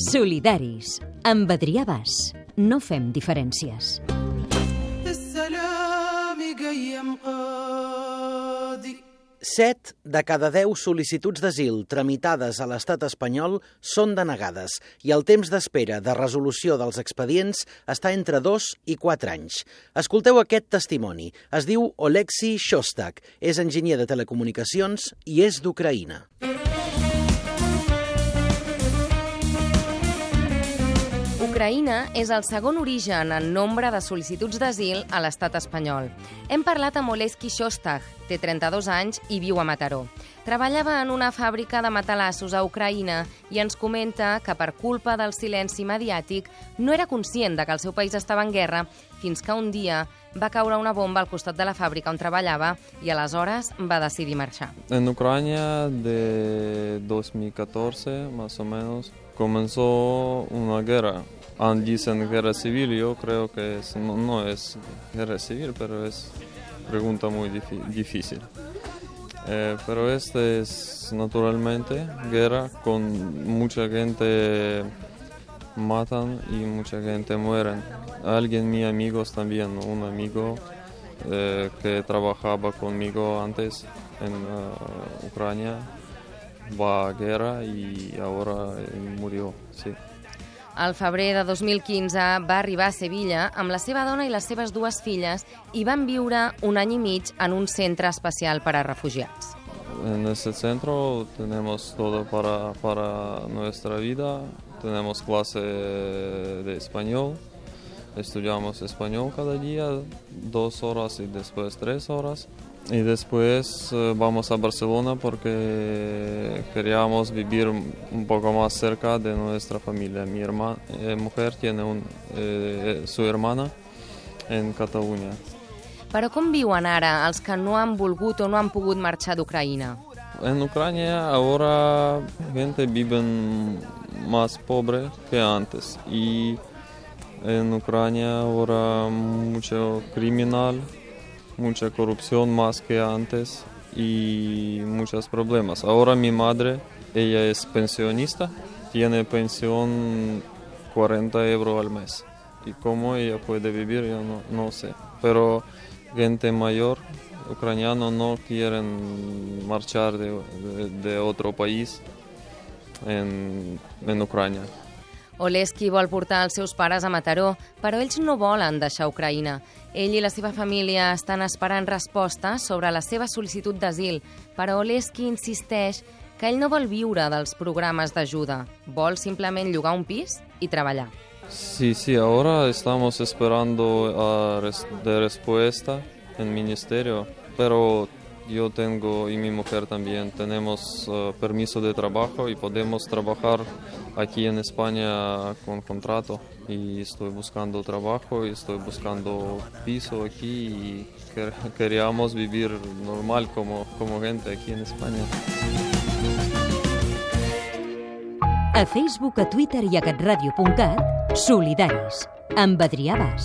Solidaris, amb Adrià Bas. No fem diferències. Set de cada deu sol·licituds d'asil tramitades a l'estat espanyol són denegades i el temps d'espera de resolució dels expedients està entre 2 i 4 anys. Escolteu aquest testimoni. Es diu Oleksi Shostak, és enginyer de telecomunicacions i és d'Ucraïna. Ucraïna és el segon origen en nombre de sol·licituds d'asil a l'estat espanyol. Hem parlat amb Oleski Shostag, té 32 anys i viu a Mataró. Treballava en una fàbrica de matalassos a Ucraïna i ens comenta que per culpa del silenci mediàtic no era conscient de que el seu país estava en guerra fins que un dia va caure una bomba al costat de la fàbrica on treballava i aleshores va decidir marxar. En Ucrania de 2014 más o menos comenzó una guerra. Dicen guerra civil, yo creo que es- no, no es guerra civil, pero es pregunta muy difícil. Eh, pero este es naturalmente guerra con mucha gente matan y mucha gente mueren. Alguien, mis amigos también, un amigo eh, que trabajaba conmigo antes en eh, Ucrania va a guerra y ahora eh, murió, sí. Al febrer de 2015 va arribar a Sevilla amb la seva dona i les seves dues filles i van viure un any i mig en un centre especial per a refugiats. En este centro tenemos todo para, para nuestra vida. Tenemos clase de español. Estudiamos español cada día, dos horas y después tres horas. Y después eh, vamos a Barcelona porque queríamos vivir un poco más cerca de nuestra familia. Mi herma- eh, mujer tiene un, eh, su hermana en Cataluña. Però com viuen ara els que no han volgut o no han pogut marxar d'Ucraïna? En Ucrania ahora gente vive más pobre que antes y en Ucrania ahora mucho criminal, mucha corrupción más que antes y muchos problemas. Ahora mi madre, ella es pensionista, tiene pensión 40 euros al mes y cómo ella puede vivir yo no, sé. Pero gente mayor ucraniano no quieren marchar de, otro país en Ucrania. Oleski vol portar els seus pares a Mataró, però ells no volen deixar Ucraïna. Ell i la seva família estan esperant resposta sobre la seva sol·licitud d'asil, però Oleski insisteix que ell no vol viure dels programes d'ajuda, vol simplement llogar un pis i treballar. Sí, sí, ahora estamos esperando a res- de respuesta en ministerio, pero yo tengo y mi mujer también tenemos eh, permiso de trabajo y podemos trabajar aquí en España con contrato y estoy buscando trabajo y estoy buscando piso aquí y quer- queríamos vivir normal como, como gente aquí en España. A Facebook, a Twitter i a catradio.cat, Solidaris, amb Adrià Bas.